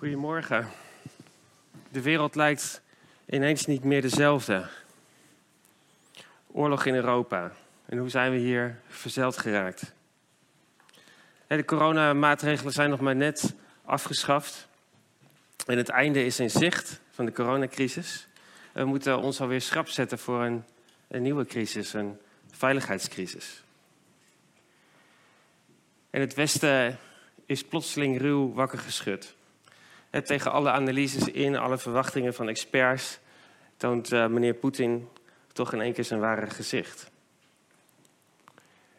Goedemorgen. De wereld lijkt ineens niet meer dezelfde. Oorlog in Europa. En hoe zijn we hier verzeld geraakt? De coronamaatregelen zijn nog maar net afgeschaft. En het einde is in zicht van de coronacrisis. We moeten ons alweer schrap zetten voor een, een nieuwe crisis, een veiligheidscrisis. En het Westen is plotseling ruw wakker geschud. Tegen alle analyses in, alle verwachtingen van experts, toont uh, meneer Poetin toch in één keer zijn ware gezicht.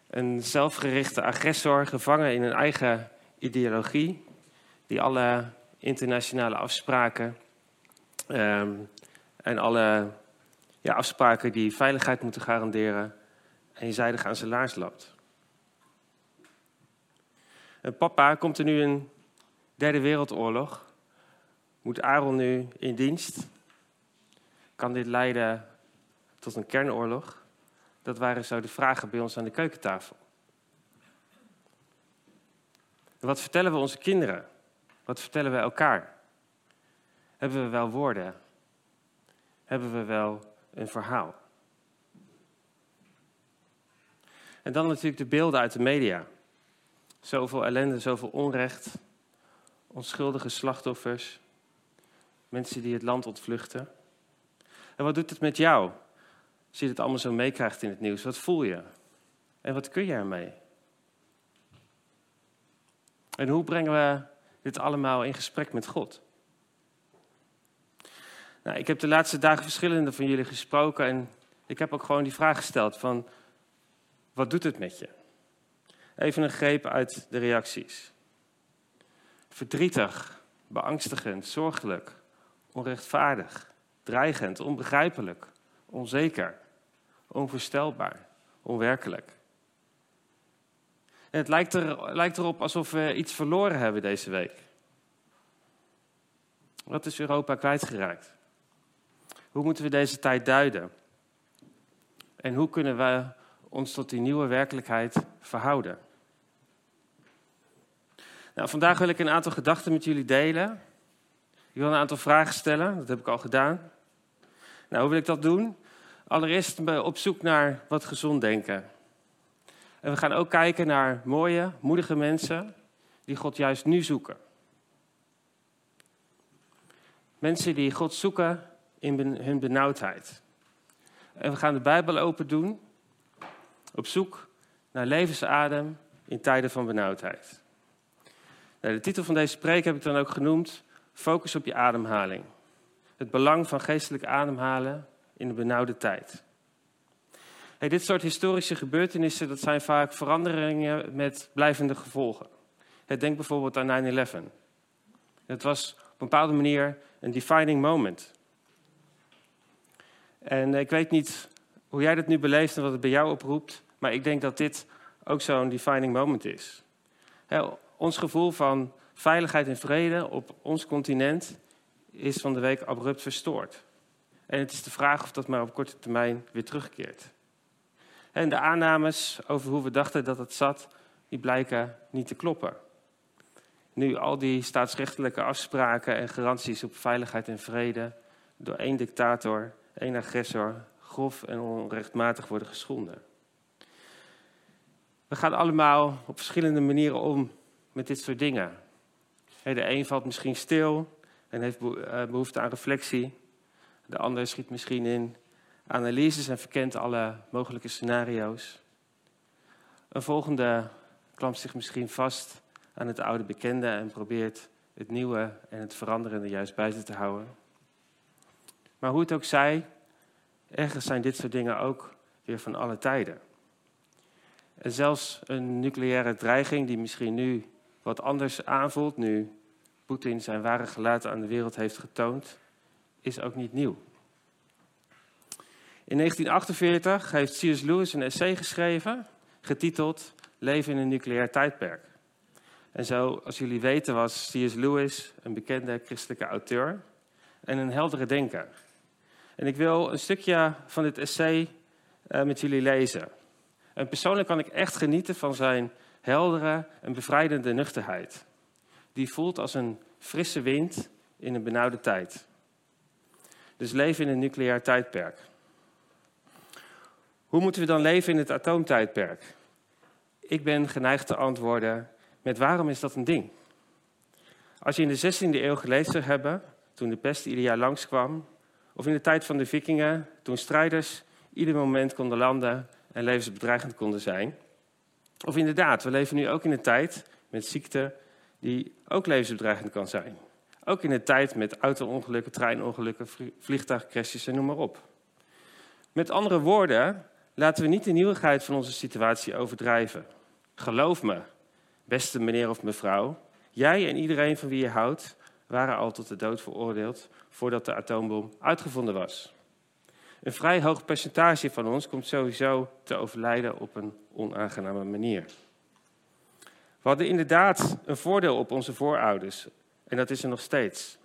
Een zelfgerichte agressor, gevangen in een eigen ideologie, die alle internationale afspraken um, en alle ja, afspraken die veiligheid moeten garanderen, eenzijdig aan zijn laars loopt. En papa, komt er nu een derde wereldoorlog? Moet Aaron nu in dienst? Kan dit leiden tot een kernoorlog? Dat waren zo de vragen bij ons aan de keukentafel. wat vertellen we onze kinderen? Wat vertellen we elkaar? Hebben we wel woorden? Hebben we wel een verhaal? En dan natuurlijk de beelden uit de media. Zoveel ellende, zoveel onrecht, onschuldige slachtoffers, mensen die het land ontvluchten. En wat doet het met jou? Als je het allemaal zo meekrijgt in het nieuws, wat voel je? En wat kun je ermee? En hoe brengen we dit allemaal in gesprek met God? Nou, ik heb de laatste dagen verschillende van jullie gesproken en ik heb ook gewoon die vraag gesteld van, wat doet het met je? Even een greep uit de reacties. Verdrietig, beangstigend, zorgelijk, onrechtvaardig, dreigend, onbegrijpelijk, onzeker, onvoorstelbaar, onwerkelijk. En het lijkt, er, lijkt erop alsof we iets verloren hebben deze week. Wat is Europa kwijtgeraakt? Hoe moeten we deze tijd duiden? En hoe kunnen we ons tot die nieuwe werkelijkheid verhouden? Nou, vandaag wil ik een aantal gedachten met jullie delen. Ik wil een aantal vragen stellen, dat heb ik al gedaan. Nou, hoe wil ik dat doen? Allereerst op zoek naar wat gezond denken. En we gaan ook kijken naar mooie, moedige mensen die God juist nu zoeken. Mensen die God zoeken in hun benauwdheid. En we gaan de Bijbel open doen op zoek naar levensadem in tijden van benauwdheid. Nou, de titel van deze preek heb ik dan ook genoemd: Focus op je ademhaling. Het belang van geestelijk ademhalen in de benauwde tijd. Dit soort historische gebeurtenissen dat zijn vaak veranderingen met blijvende gevolgen. denk bijvoorbeeld aan 9-11. Het was op een bepaalde manier een defining moment. En ik weet niet hoe jij dat nu beleeft en wat het bij jou oproept, maar ik denk dat dit ook zo'n defining moment is. ons gevoel van veiligheid en vrede op ons continent is van de week abrupt verstoord. En het is de vraag of dat maar op korte termijn weer terugkeert. En de aannames over hoe we dachten dat het zat, die blijken niet te kloppen. Nu al die staatsrechtelijke afspraken en garanties op veiligheid en vrede door één dictator, één agressor, grof en onrechtmatig worden geschonden. We gaan allemaal op verschillende manieren om met dit soort dingen. De een valt misschien stil en heeft eh, behoefte aan reflectie. De ander schiet misschien in analyses en verkent alle mogelijke scenario's. Een volgende klampt zich misschien vast aan het oude bekende en probeert het nieuwe en het veranderende juist buiten te houden. Maar hoe het ook zij, ergens zijn dit soort dingen ook weer van alle tijden. En zelfs een nucleaire dreiging die misschien nu wat anders aanvoelt, nu Poetin zijn ware gelaat aan de wereld heeft getoond, is ook niet nieuw. In 1948 heeft C.S. Lewis een essay geschreven, getiteld Leven in een nucleair tijdperk. En zo, als jullie weten, was C.S. Lewis een bekende christelijke auteur en een heldere denker. En ik wil een stukje van dit essay uh, met jullie lezen. En persoonlijk kan ik echt genieten van zijn heldere en bevrijdende nuchterheid. Die voelt als een frisse wind in een benauwde tijd. Dus leven in een nucleair tijdperk. Hoe moeten we dan leven in het atoomtijdperk? Ik ben geneigd te antwoorden met waarom is dat een ding? Als je in de 16e eeuw geleefd zou hebben, toen de pest ieder jaar langskwam, of in de tijd van de vikingen, toen strijders ieder moment konden landen en levensbedreigend konden zijn. Of inderdaad, we leven nu ook in een tijd met ziekte die ook levensbedreigend kan zijn. Ook in een tijd met auto-ongelukken, treinongelukken, vliegtuigcrashes en noem maar op. Met andere woorden, laten we niet de nieuwigheid van onze situatie overdrijven. Geloof me, beste meneer of mevrouw, jij en iedereen van wie je houdt waren al tot de dood veroordeeld voordat de atoombom uitgevonden was. Een vrij hoog percentage van ons komt sowieso te overlijden op een onaangename manier. We hadden inderdaad een voordeel op onze voorouders en dat is er nog steeds.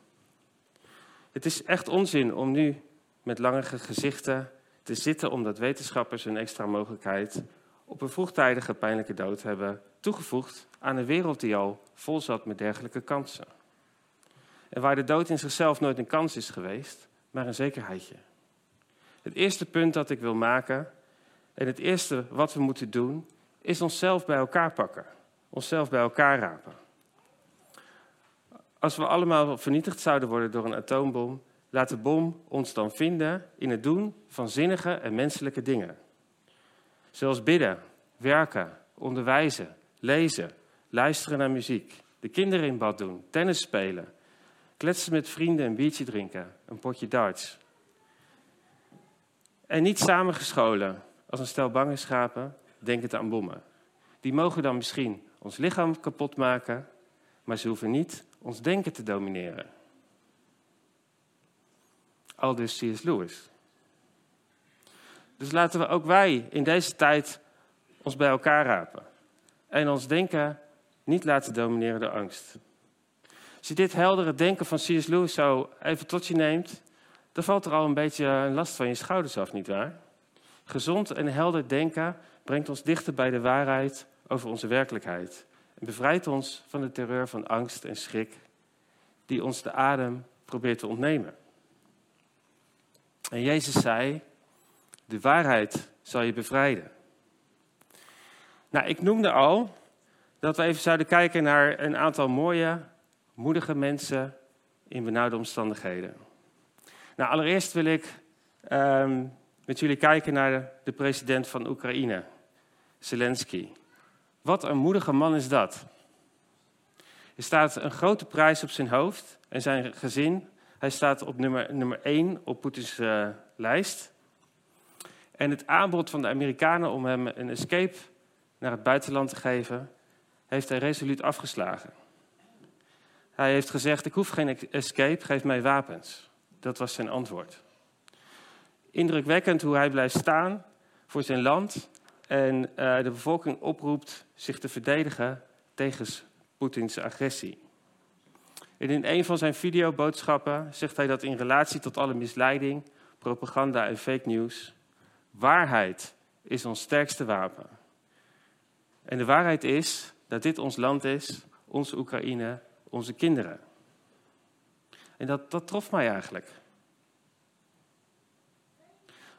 Het is echt onzin om nu met langere gezichten te zitten omdat wetenschappers een extra mogelijkheid op een vroegtijdige pijnlijke dood hebben toegevoegd aan een wereld die al vol zat met dergelijke kansen. En waar de dood in zichzelf nooit een kans is geweest, maar een zekerheidje. Het eerste punt dat ik wil maken en het eerste wat we moeten doen, is onszelf bij elkaar pakken. Onszelf bij elkaar rapen. Als we allemaal vernietigd zouden worden door een atoombom, laat de bom ons dan vinden in het doen van zinnige en menselijke dingen. Zoals bidden, werken, onderwijzen, lezen, luisteren naar muziek, de kinderen in bad doen, tennis spelen, kletsen met vrienden, een biertje drinken, een potje darts. En niet samengescholen als een stel bange schapen denkend aan bommen. Die mogen dan misschien ons lichaam kapot maken, maar ze hoeven niet ons denken te domineren. Aldus C.S. Lewis. Dus laten we ook wij in deze tijd ons bij elkaar rapen en ons denken niet laten domineren door angst. Als je dit heldere denken van C.S. Lewis zo even tot je neemt, dan valt er al een beetje een last van je schouders af, nietwaar? Gezond en helder denken brengt ons dichter bij de waarheid over onze werkelijkheid en bevrijdt ons van de terreur van angst en schrik die ons de adem probeert te ontnemen. En Jezus zei, de waarheid zal je bevrijden. Nou, ik noemde al dat we even zouden kijken naar een aantal mooie, moedige mensen in benauwde omstandigheden. Nou, allereerst wil ik um, met jullie kijken naar de president van Oekraïne, Zelensky. Wat een moedige man is dat. Er staat een grote prijs op zijn hoofd en zijn gezin. Hij staat op nummer, nummer 1 op Poetins uh, lijst. En het aanbod van de Amerikanen om hem een escape naar het buitenland te geven, heeft hij resoluut afgeslagen. Hij heeft gezegd: Ik hoef geen escape, geef mij wapens. Dat was zijn antwoord. Indrukwekkend hoe hij blijft staan voor zijn land en uh, de bevolking oproept zich te verdedigen tegen Poetins agressie. En in een van zijn videoboodschappen zegt hij dat in relatie tot alle misleiding, propaganda en fake news, waarheid is ons sterkste wapen. En de waarheid is dat dit ons land is, onze Oekraïne, onze kinderen. En dat, dat trof mij eigenlijk.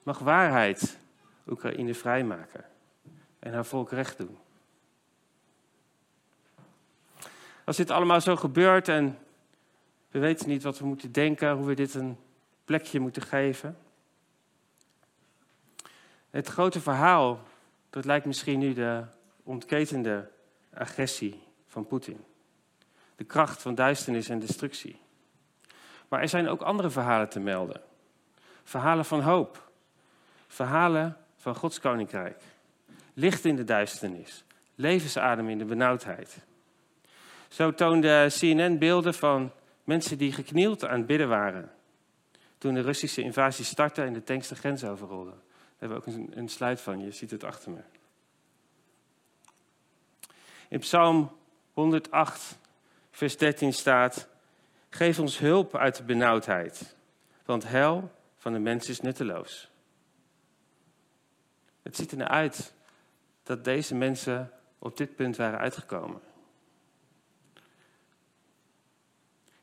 Mag waarheid Oekraïne vrijmaken en haar volk recht doen. Als dit allemaal zo gebeurt en we weten niet wat we moeten denken, hoe we dit een plekje moeten geven. Het grote verhaal, dat lijkt misschien nu de ontketende agressie van Poetin. De kracht van duisternis en destructie. Maar er zijn ook andere verhalen te melden. Verhalen van hoop. Verhalen van Gods koninkrijk. Licht in de duisternis. Levensadem in de benauwdheid. Zo toonde CNN beelden van mensen die geknield aan het bidden waren. Toen de Russische invasie startte en de tanks de grens overrolden. Daar hebben we ook een, een slide van, je ziet het achter me. In Psalm 108, vers 13 staat: Geef ons hulp uit de benauwdheid, want hel van de mens is nutteloos. Het ziet er naar uit dat deze mensen op dit punt waren uitgekomen.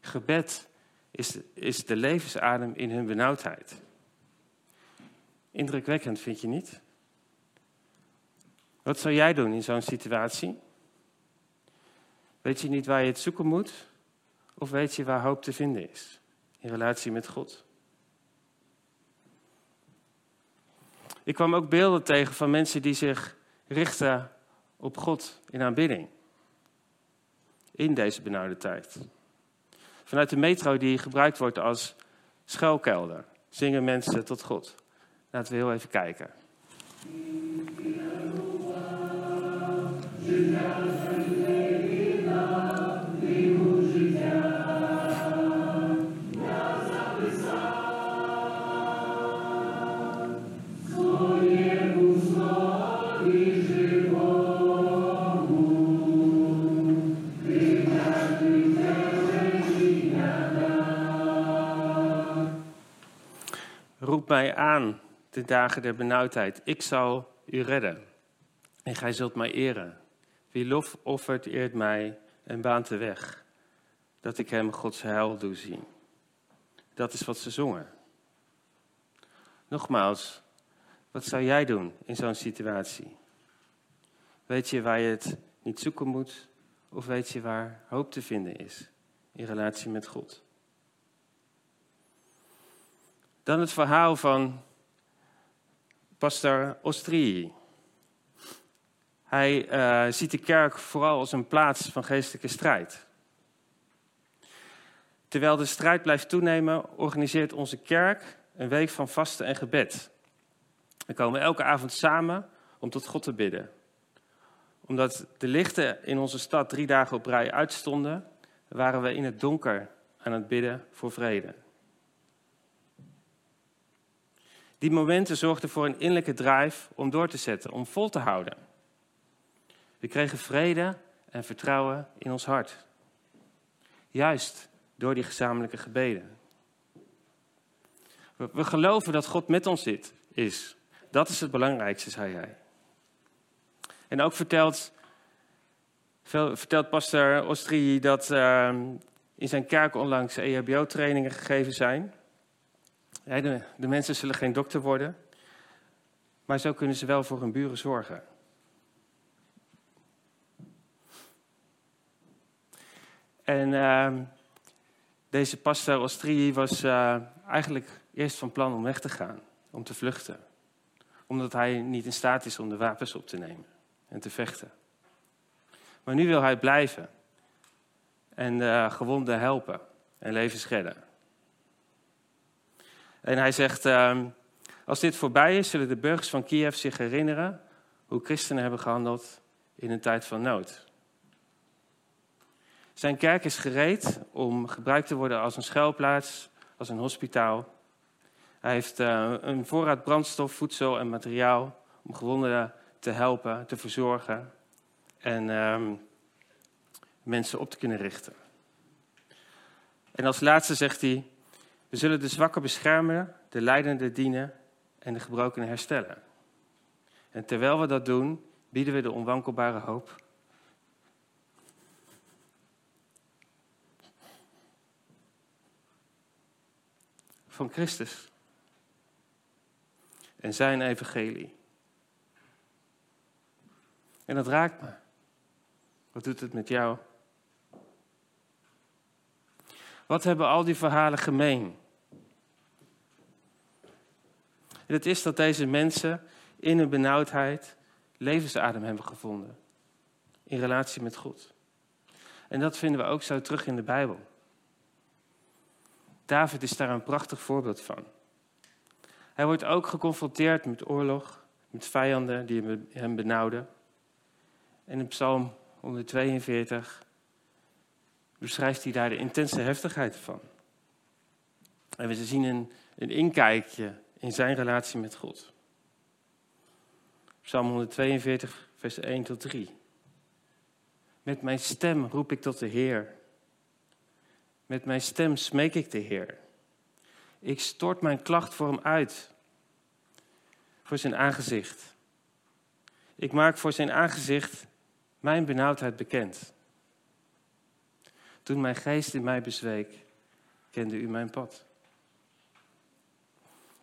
Gebed is, is de levensadem in hun benauwdheid. Indrukwekkend, vind je niet? Wat zou jij doen in zo'n situatie? Weet je niet waar je het zoeken moet? Of weet je waar hoop te vinden is in relatie met God? Ik kwam ook beelden tegen van mensen die zich richten op God in aanbidding. In deze benauwde tijd. Vanuit de metro die gebruikt wordt als schuilkelder zingen mensen tot God. Laten we heel even kijken. Roep mij aan de dagen der benauwdheid. Ik zal u redden. En gij zult mij eren. Wie lof offert, eert mij en baant de weg. Dat ik hem Gods heil doe zien. Dat is wat ze zongen. Nogmaals, wat zou jij doen in zo'n situatie? Weet je waar je het niet zoeken moet? Of weet je waar hoop te vinden is in relatie met God? Dan het verhaal van pastor Ostrii. Hij uh, ziet de kerk vooral als een plaats van geestelijke strijd. Terwijl de strijd blijft toenemen, organiseert onze kerk een week van vasten en gebed. We komen elke avond samen om tot God te bidden. Omdat de lichten in onze stad drie dagen op rij uitstonden, waren we in het donker aan het bidden voor vrede. Die momenten zorgden voor een innerlijke drive om door te zetten, om vol te houden. We kregen vrede en vertrouwen in ons hart. Juist door die gezamenlijke gebeden. We geloven dat God met ons zit, is. Dat is het belangrijkste, zei hij. En ook vertelt, vertelt pastor Ostri dat uh, in zijn kerk onlangs EHBO-trainingen gegeven zijn. De, de mensen zullen geen dokter worden, maar zo kunnen ze wel voor hun buren zorgen. En uh, deze pastor Ostrii was uh, eigenlijk eerst van plan om weg te gaan, om te vluchten. Omdat hij niet in staat is om de wapens op te nemen en te vechten. Maar nu wil hij blijven en uh, gewonden helpen en levens redden. En hij zegt, uh, als dit voorbij is, zullen de burgers van Kiev zich herinneren hoe christenen hebben gehandeld in een tijd van nood. Zijn kerk is gereed om gebruikt te worden als een schuilplaats, als een hospitaal. Hij heeft uh, een voorraad brandstof, voedsel en materiaal om gewonden te helpen, te verzorgen en uh, mensen op te kunnen richten. En als laatste zegt hij, we zullen de zwakken beschermen, de leidenden dienen en de gebrokenen herstellen. En terwijl we dat doen, bieden we de onwankelbare hoop van Christus en zijn evangelie. En dat raakt me. Wat doet het met jou? Wat hebben al die verhalen gemeen? En het is dat deze mensen in hun benauwdheid levensadem hebben gevonden. In relatie met God. En dat vinden we ook zo terug in de Bijbel. David is daar een prachtig voorbeeld van. Hij wordt ook geconfronteerd met oorlog, met vijanden die hem benauwden. En in Psalm 142 beschrijft hij daar de intense heftigheid van. En we zien een, een inkijkje in zijn relatie met God. Psalm 142, vers 1 tot 3. Met mijn stem roep ik tot de Heer. Met mijn stem smeek ik de Heer. Ik stort mijn klacht voor hem uit. Voor zijn aangezicht. Ik maak voor zijn aangezicht mijn benauwdheid bekend. Toen mijn geest in mij bezweek, kende u mijn pad.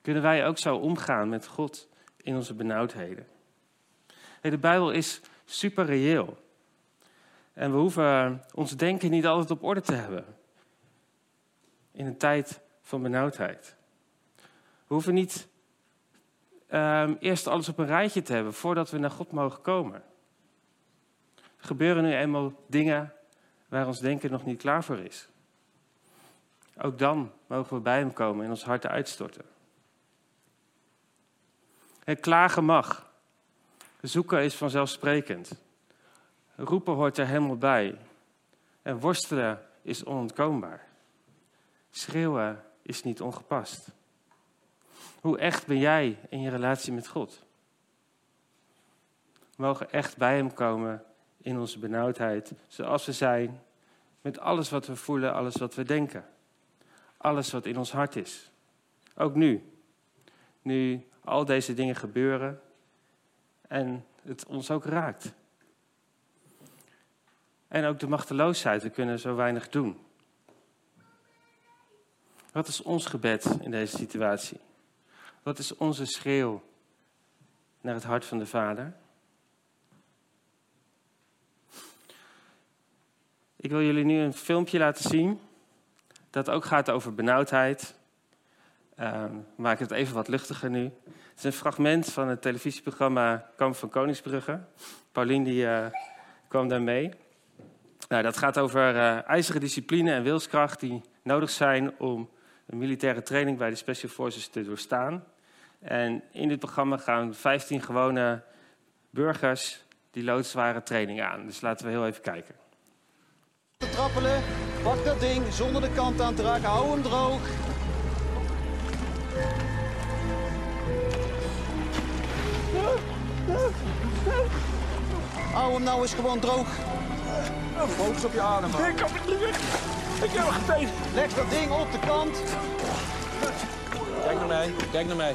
Kunnen wij ook zo omgaan met God in onze benauwdheden? de Bijbel is super reëel. En we hoeven ons denken niet altijd op orde te hebben. In een tijd van benauwdheid. We hoeven niet um, eerst alles op een rijtje te hebben voordat we naar God mogen komen. Er gebeuren nu eenmaal dingen waar ons denken nog niet klaar voor is. Ook dan mogen we bij Hem komen en ons hart uitstorten. Het klagen mag. Zoeken is vanzelfsprekend. Roepen hoort er helemaal bij. En worstelen is onontkoombaar. Schreeuwen is niet ongepast. Hoe echt ben jij in je relatie met God? We mogen echt bij Hem komen in onze benauwdheid, zoals we zijn, met alles wat we voelen, alles wat we denken. Alles wat in ons hart is. Ook nu. Nu al deze dingen gebeuren en het ons ook raakt. En ook de machteloosheid, we kunnen zo weinig doen. Wat is ons gebed in deze situatie? Wat is onze schreeuw naar het hart van de Vader? Ik wil jullie nu een filmpje laten zien dat ook gaat over benauwdheid. We maken het even wat luchtiger nu. Het is een fragment van het televisieprogramma Kamp van Koningsbrugge. Paulien die, uh, kwam daar mee. Nou, dat gaat over uh, ijzeren discipline en wilskracht die nodig zijn om een militaire training bij de Special Forces te doorstaan. En in dit programma gaan 15 gewone burgers die loodzware training aan. Dus laten we heel even kijken. Trappelen, pak dat ding zonder de kant aan te raken, hou hem droog. Hou hem nou eens gewoon droog. Focus op je adem. Ik kan het niet weg. Ik heb hem geteet. Leg dat ding op de kant. Kijk naar mij, kijk naar mij.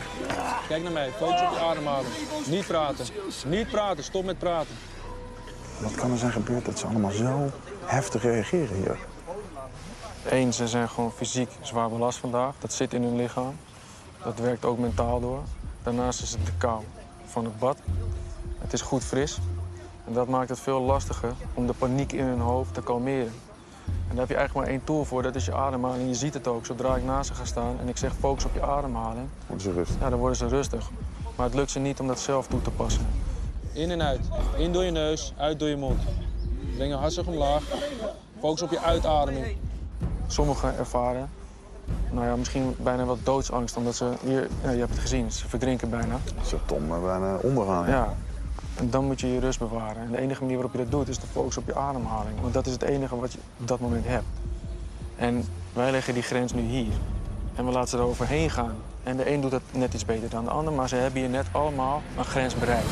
Kijk naar mij, focus op je ademhaling. Niet praten, niet praten, stop met praten. Wat kan er zijn gebeurd dat ze allemaal zo heftig reageren hier? Eén, ze zijn gewoon fysiek zwaar belast vandaag. Dat zit in hun lichaam. Dat werkt ook mentaal door. Daarnaast is het de kou van het bad. Het is goed fris. En dat maakt het veel lastiger om de paniek in hun hoofd te kalmeren. En daar heb je eigenlijk maar één tool voor, dat is je ademhaling. Je ziet het ook, zodra ik naast ze ga staan en ik zeg focus op je ademhaling... Worden ze rustig? Ja, dan worden ze rustig. Maar het lukt ze niet om dat zelf toe te passen. In en uit. In door je neus, uit door je mond. Breng je hartstikke omlaag. Focus op je uitademing. Sommigen ervaren nou ja, misschien bijna wat doodsangst, omdat ze hier, ja, je hebt het gezien, ze verdrinken bijna. Ze Tom bijna ondergaan. Ja, en dan moet je je rust bewaren. En de enige manier waarop je dat doet is te focussen op je ademhaling. Want dat is het enige wat je op dat moment hebt. En wij leggen die grens nu hier. En we laten ze er overheen gaan. En de een doet dat net iets beter dan de ander, maar ze hebben hier net allemaal een grens bereikt.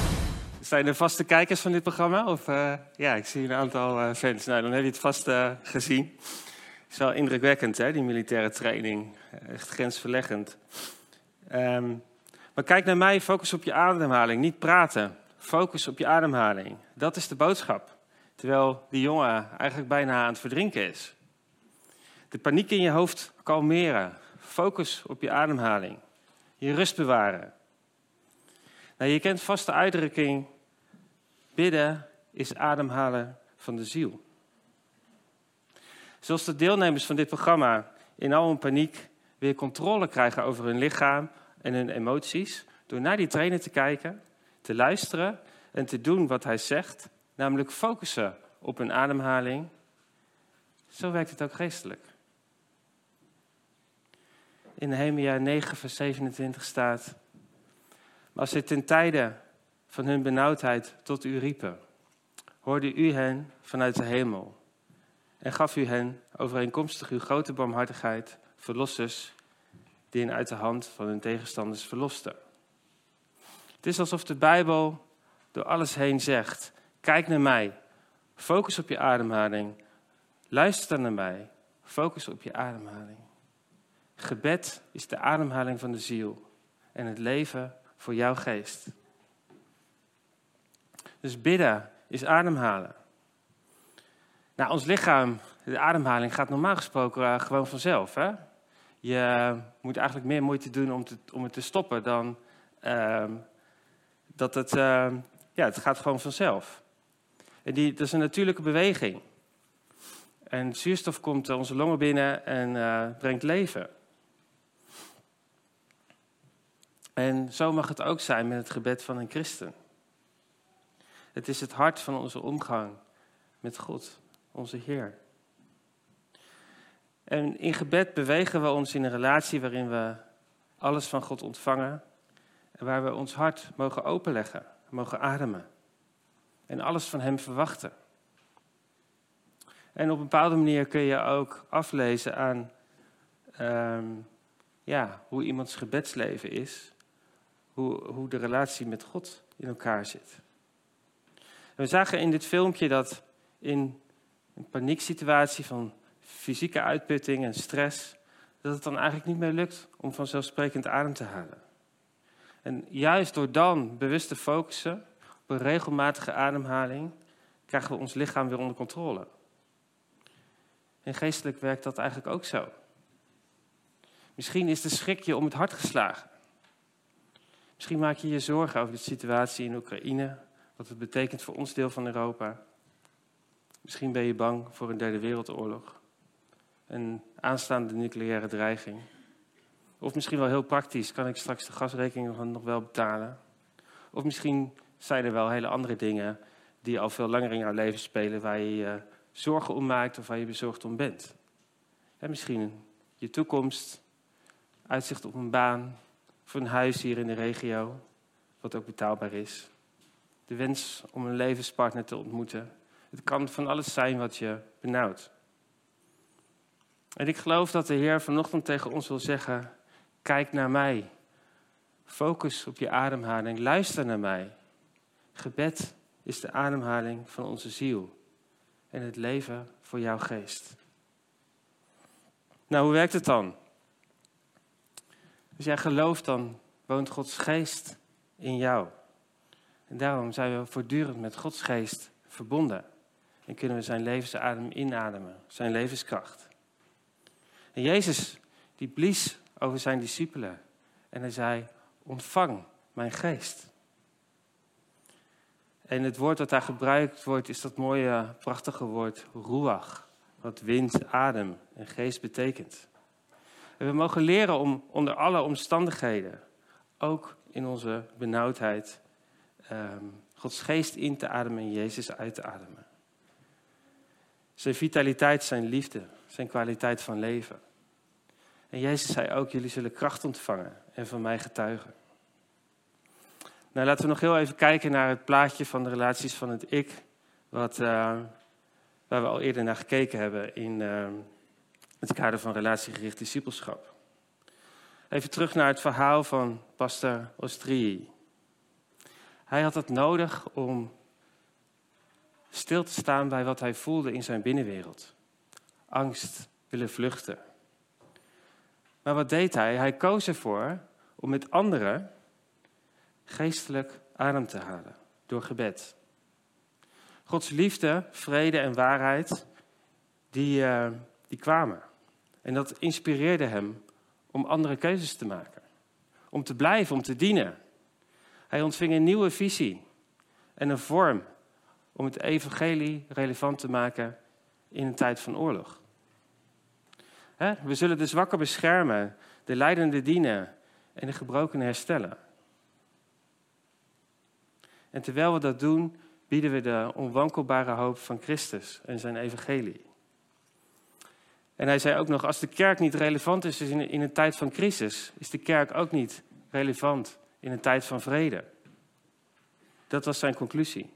Zijn er vaste kijkers van dit programma? Of, uh, ja, ik zie een aantal uh, fans. Nou, dan heb je het vast uh, gezien. Het is wel indrukwekkend, hè, die militaire training. Echt grensverleggend. Um, maar kijk naar mij, focus op je ademhaling, niet praten. Focus op je ademhaling. Dat is de boodschap. Terwijl die jongen eigenlijk bijna aan het verdrinken is. De paniek in je hoofd kalmeren. Focus op je ademhaling. Je rust bewaren. Nou, je kent vast de uitdrukking: bidden is ademhalen van de ziel. Zoals de deelnemers van dit programma in al hun paniek weer controle krijgen over hun lichaam en hun emoties, door naar die trainer te kijken te luisteren en te doen wat hij zegt, namelijk focussen op een ademhaling. Zo werkt het ook geestelijk. In Nehemia 9, vers 27 staat: als ze ten tijde van hun benauwdheid tot u riepen, hoorde u hen vanuit de hemel en gaf u hen overeenkomstig uw grote barmhartigheid verlossers die hen uit de hand van hun tegenstanders verlosten. Het is alsof de Bijbel door alles heen zegt: kijk naar mij, focus op je ademhaling, luister naar mij, focus op je ademhaling. Gebed is de ademhaling van de ziel en het leven voor jouw geest. Dus bidden is ademhalen. Nou, ons lichaam, de ademhaling, gaat normaal gesproken uh, gewoon vanzelf. Hè? Je moet eigenlijk meer moeite doen om, te, om het te stoppen dan uh, dat het, uh, ja, het gaat gewoon vanzelf. En die, dat is een natuurlijke beweging. En zuurstof komt onze longen binnen en uh, brengt leven. En zo mag het ook zijn met het gebed van een christen. Het is het hart van onze omgang met God, onze Heer. En in gebed bewegen we ons in een relatie waarin we alles van God ontvangen en waar we ons hart mogen openleggen, mogen ademen en alles van Hem verwachten. En op een bepaalde manier kun je ook aflezen aan um, ja, hoe iemands gebedsleven is, hoe, hoe de relatie met God in elkaar zit. We zagen in dit filmpje dat in een panieksituatie van fysieke uitputting en stress, dat het dan eigenlijk niet meer lukt om vanzelfsprekend adem te halen. En juist door dan bewust te focussen op een regelmatige ademhaling, krijgen we ons lichaam weer onder controle. En geestelijk werkt dat eigenlijk ook zo. Misschien is de schrik je om het hart geslagen. Misschien maak je je zorgen over de situatie in Oekraïne, wat het betekent voor ons deel van Europa. Misschien ben je bang voor een derde wereldoorlog, een aanstaande nucleaire dreiging. Of misschien wel heel praktisch, kan ik straks de gasrekening nog wel betalen? Of misschien zijn er wel hele andere dingen die al veel langer in jouw leven spelen, waar je je zorgen om maakt of waar je bezorgd om bent. En misschien je toekomst, uitzicht op een baan, voor een huis hier in de regio, wat ook betaalbaar is. De wens om een levenspartner te ontmoeten. Het kan van alles zijn wat je benauwt. En ik geloof dat de Heer vanochtend tegen ons wil zeggen: kijk naar mij. Focus op je ademhaling. Luister naar mij. Gebed is de ademhaling van onze ziel en het leven voor jouw geest. Nou, hoe werkt het dan? Als jij gelooft, dan woont Gods geest in jou. En daarom zijn we voortdurend met Gods geest verbonden. En kunnen we zijn levensadem inademen, zijn levenskracht. En Jezus, die blies over zijn discipelen. En hij zei, ontvang mijn geest. En het woord dat daar gebruikt wordt, is dat mooie, prachtige woord ruach. Wat wind, adem en geest betekent. En we mogen leren om onder alle omstandigheden, ook in onze benauwdheid, um, Gods geest in te ademen en Jezus uit te ademen. Zijn vitaliteit, zijn liefde, zijn kwaliteit van leven. En Jezus zei ook, jullie zullen kracht ontvangen en van mij getuigen. Nou, laten we nog heel even kijken naar het plaatje van de relaties van het ik, wat, uh, waar we al eerder naar gekeken hebben in uh, het kader van relatiegericht discipelschap. Even terug naar het verhaal van pastor Ostrii. Hij had het nodig om stil te staan bij wat hij voelde in zijn binnenwereld. Angst, willen vluchten. Maar wat deed hij? Hij koos ervoor om met anderen geestelijk adem te halen door gebed. Gods liefde, vrede en waarheid, die, uh, die kwamen. En dat inspireerde hem om andere keuzes te maken. Om te blijven, om te dienen. Hij ontving een nieuwe visie en een vorm om het evangelie relevant te maken in een tijd van oorlog. We zullen de zwakken beschermen, de leidende dienen en de gebrokenen herstellen. En terwijl we dat doen, bieden we de onwankelbare hoop van Christus en zijn evangelie. En hij zei ook nog, als de kerk niet relevant is in een tijd van crisis, is de kerk ook niet relevant in een tijd van vrede. Dat was zijn conclusie.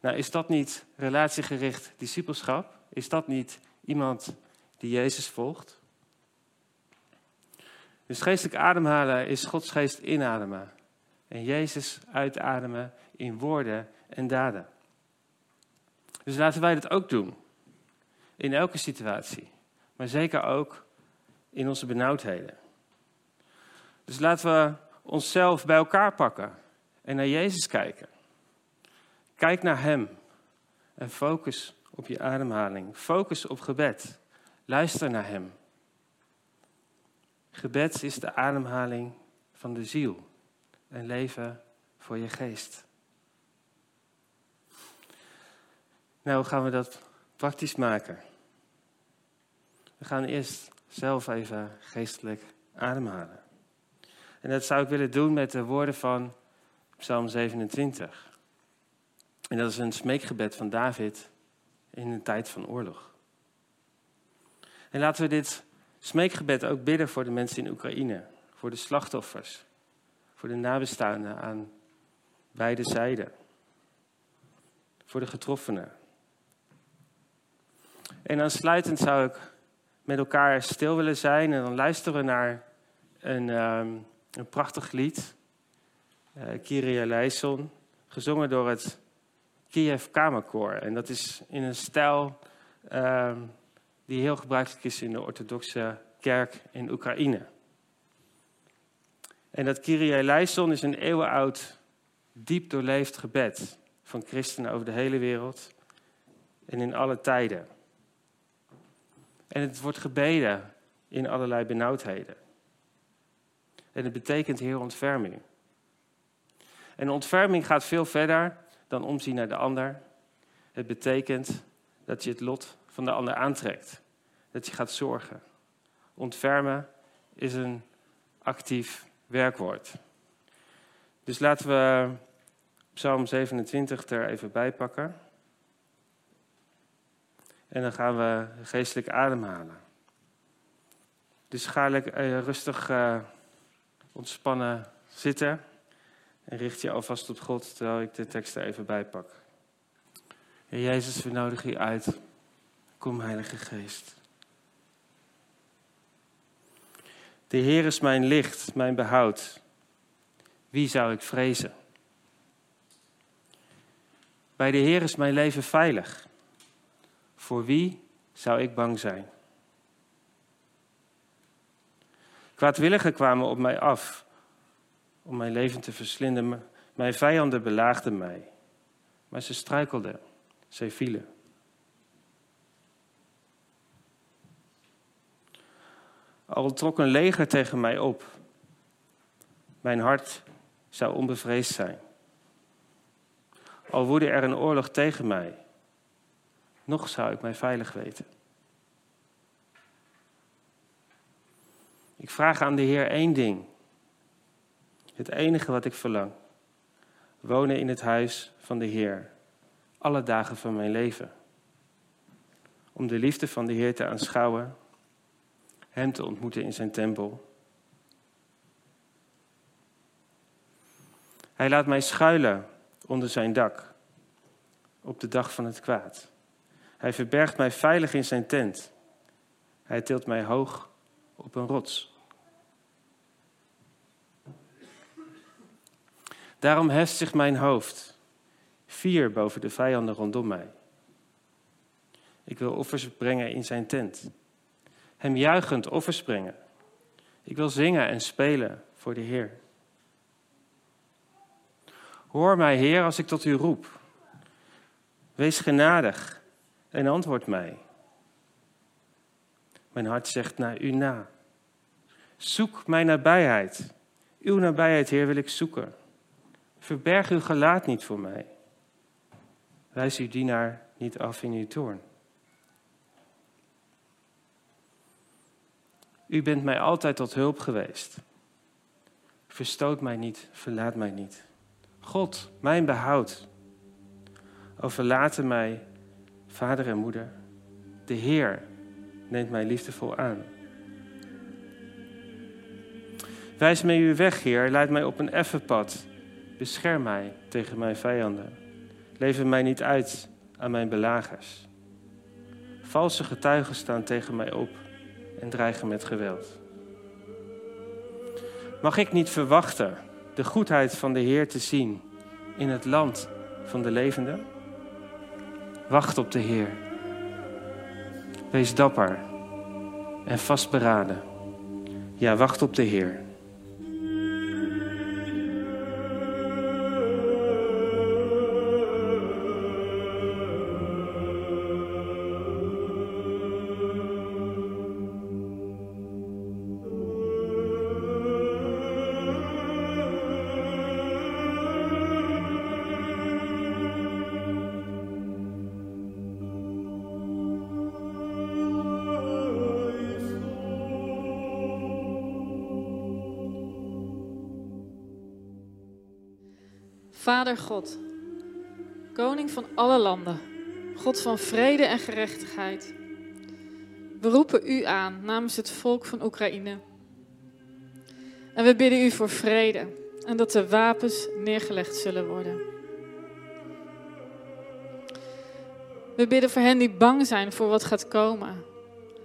Nou, is dat niet relatiegericht discipelschap? Is dat niet iemand die Jezus volgt? Dus geestelijk ademhalen is Gods geest inademen. En Jezus uitademen in woorden en daden. Dus laten wij dat ook doen. In elke situatie. Maar zeker ook in onze benauwdheden. Dus laten we onszelf bij elkaar pakken en naar Jezus kijken. Kijk naar Hem. En focus op je ademhaling. Focus op gebed. Luister naar Hem. Gebed is de ademhaling van de ziel. Een leven voor je geest. Nou, hoe gaan we dat praktisch maken? We gaan eerst zelf even geestelijk ademhalen. En dat zou ik willen doen met de woorden van Psalm 27. En dat is een smeekgebed van David in een tijd van oorlog. En laten we dit smeekgebed ook bidden voor de mensen in Oekraïne, voor de slachtoffers, voor de nabestaanden aan beide zijden, voor de getroffenen. En aansluitend zou ik met elkaar stil willen zijn en dan luisteren we naar een, um, een prachtig lied, uh, Kyrie gezongen door het Kiev Kamerkoor. En dat is in een stijl uh, die heel gebruikelijk is in de orthodoxe kerk in Oekraïne. En dat Kyrie eleison is een eeuwenoud, diep doorleefd gebed van christenen over de hele wereld en in alle tijden. En het wordt gebeden in allerlei benauwdheden. En het betekent Heer, ontferm u. En ontferming gaat veel verder dan omzien naar de ander. Het betekent dat je het lot van de ander aantrekt. Dat je gaat zorgen. Ontfermen is een actief werkwoord. Dus laten we Psalm 27 er even bij pakken. En dan gaan we geestelijk ademhalen. Dus ga lekker uh, rustig uh, ontspannen zitten. En richt je alvast op God terwijl ik de tekst er even bij pak. Heer Jezus, we nodigen je uit. Kom, Heilige Geest. De Heer is mijn licht, mijn behoud. Wie zou ik vrezen? Bij de Heer is mijn leven veilig. Voor wie zou ik bang zijn? Kwaadwilligen kwamen op mij af om mijn leven te verslinden. Mijn vijanden belaagden mij, maar ze struikelden, zij vielen. Al trok een leger tegen mij op, mijn hart zou onbevreesd zijn. Al woedde er een oorlog tegen mij, nog zou ik mij veilig weten. Ik vraag aan de Heer één ding. Het enige wat ik verlang. Wonen in het huis van de Heer. Alle dagen van mijn leven. Om de liefde van de Heer te aanschouwen. Hem te ontmoeten in zijn tempel. Hij laat mij schuilen onder zijn dak. Op de dag van het kwaad. Hij verbergt mij veilig in zijn tent. Hij tilt mij hoog op een rots. Daarom heft zich mijn hoofd, vier boven de vijanden rondom mij. Ik wil offers brengen in zijn tent, hem juichend offers brengen. Ik wil zingen en spelen voor de Heer. Hoor mij, Heer, als ik tot u roep. Wees genadig en antwoord mij. Mijn hart zegt naar u na. Zoek mijn nabijheid. Uw nabijheid, Heer, wil ik zoeken. Verberg uw gelaat niet voor mij. Wijs uw dienaar niet af in uw toorn. U bent mij altijd tot hulp geweest. Verstoot mij niet, verlaat mij niet. God, mijn behoud. Overlaten mij vader en moeder. De Heer neemt mij liefdevol aan. Wijs mij uw weg, Heer, leid mij op een effen pad. Bescherm mij tegen mijn vijanden. Lever mij niet uit aan mijn belagers. Valse getuigen staan tegen mij op en dreigen met geweld. Mag ik niet verwachten de goedheid van de Heer te zien in het land van de levenden? Wacht op de Heer. Wees dapper en vastberaden. Ja, wacht op de Heer. God, koning van alle landen, God van vrede en gerechtigheid. We roepen u aan namens het volk van Oekraïne. En we bidden u voor vrede en dat de wapens neergelegd zullen worden. We bidden voor hen die bang zijn voor wat gaat komen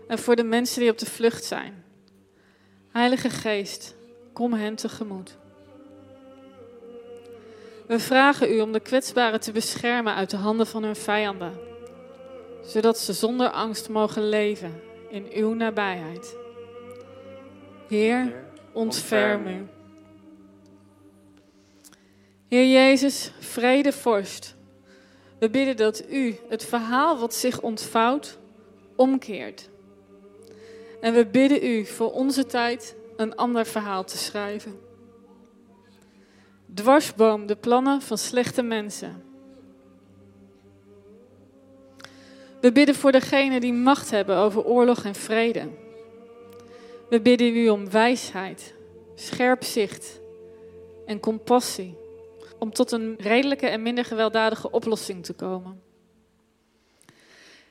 en voor de mensen die op de vlucht zijn. Heilige Geest, kom hen tegemoet. We vragen u om de kwetsbaren te beschermen uit de handen van hun vijanden, zodat ze zonder angst mogen leven in uw nabijheid. Heer, ontferm u. Heer Jezus, vrede vorst. We bidden dat u het verhaal wat zich ontvouwt, omkeert. En we bidden u voor onze tijd een ander verhaal te schrijven. Dwarsboom de plannen van slechte mensen. We bidden voor degenen die macht hebben over oorlog en vrede. We bidden u om wijsheid, scherp zicht en compassie. Om tot een redelijke en minder gewelddadige oplossing te komen.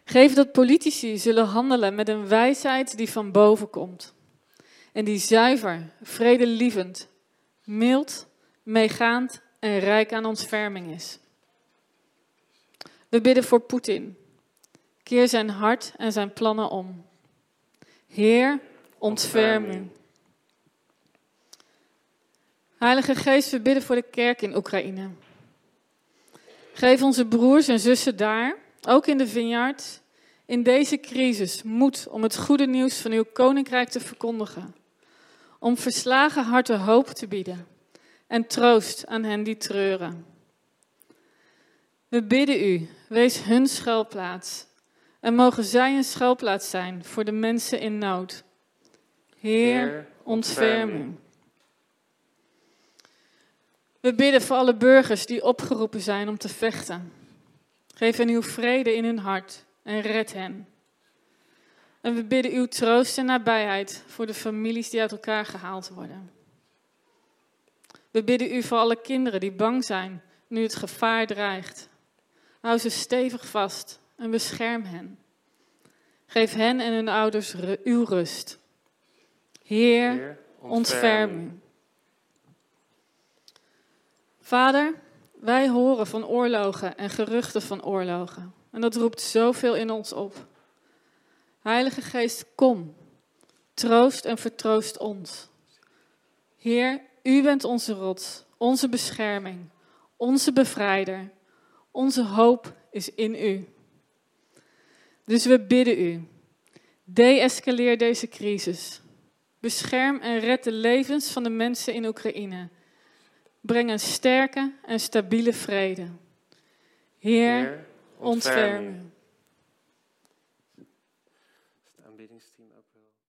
Geef dat politici zullen handelen met een wijsheid die van boven komt. En die zuiver, vredelievend, mild, meegaand en rijk aan ontferming is. We bidden voor Poetin. Keer zijn hart en zijn plannen om. Heer, ontferm u. Heilige Geest, we bidden voor de kerk in Oekraïne. Geef onze broers en zussen daar, ook in de vineyard, in deze crisis moed om het goede nieuws van uw koninkrijk te verkondigen. Om verslagen harten hoop te bieden en troost aan hen die treuren. We bidden u, wees hun schuilplaats en mogen zij een schuilplaats zijn voor de mensen in nood. Heer, ontferm u. We bidden voor alle burgers die opgeroepen zijn om te vechten. Geef hen uw vrede in hun hart en red hen. En we bidden uw troost en nabijheid voor de families die uit elkaar gehaald worden. We bidden u voor alle kinderen die bang zijn nu het gevaar dreigt. Hou ze stevig vast en bescherm hen. Geef hen en hun ouders uw rust. Heer, ontferm u. Vader, wij horen van oorlogen en geruchten van oorlogen. En dat roept zoveel in ons op. Heilige Geest, kom. Troost en vertroost ons. Heer, u bent onze rots, onze bescherming, onze bevrijder. Onze hoop is in u. Dus we bidden u, deescaleer deze crisis. Bescherm en red de levens van de mensen in Oekraïne. Breng een sterke en stabiele vrede. Heer, ontferm.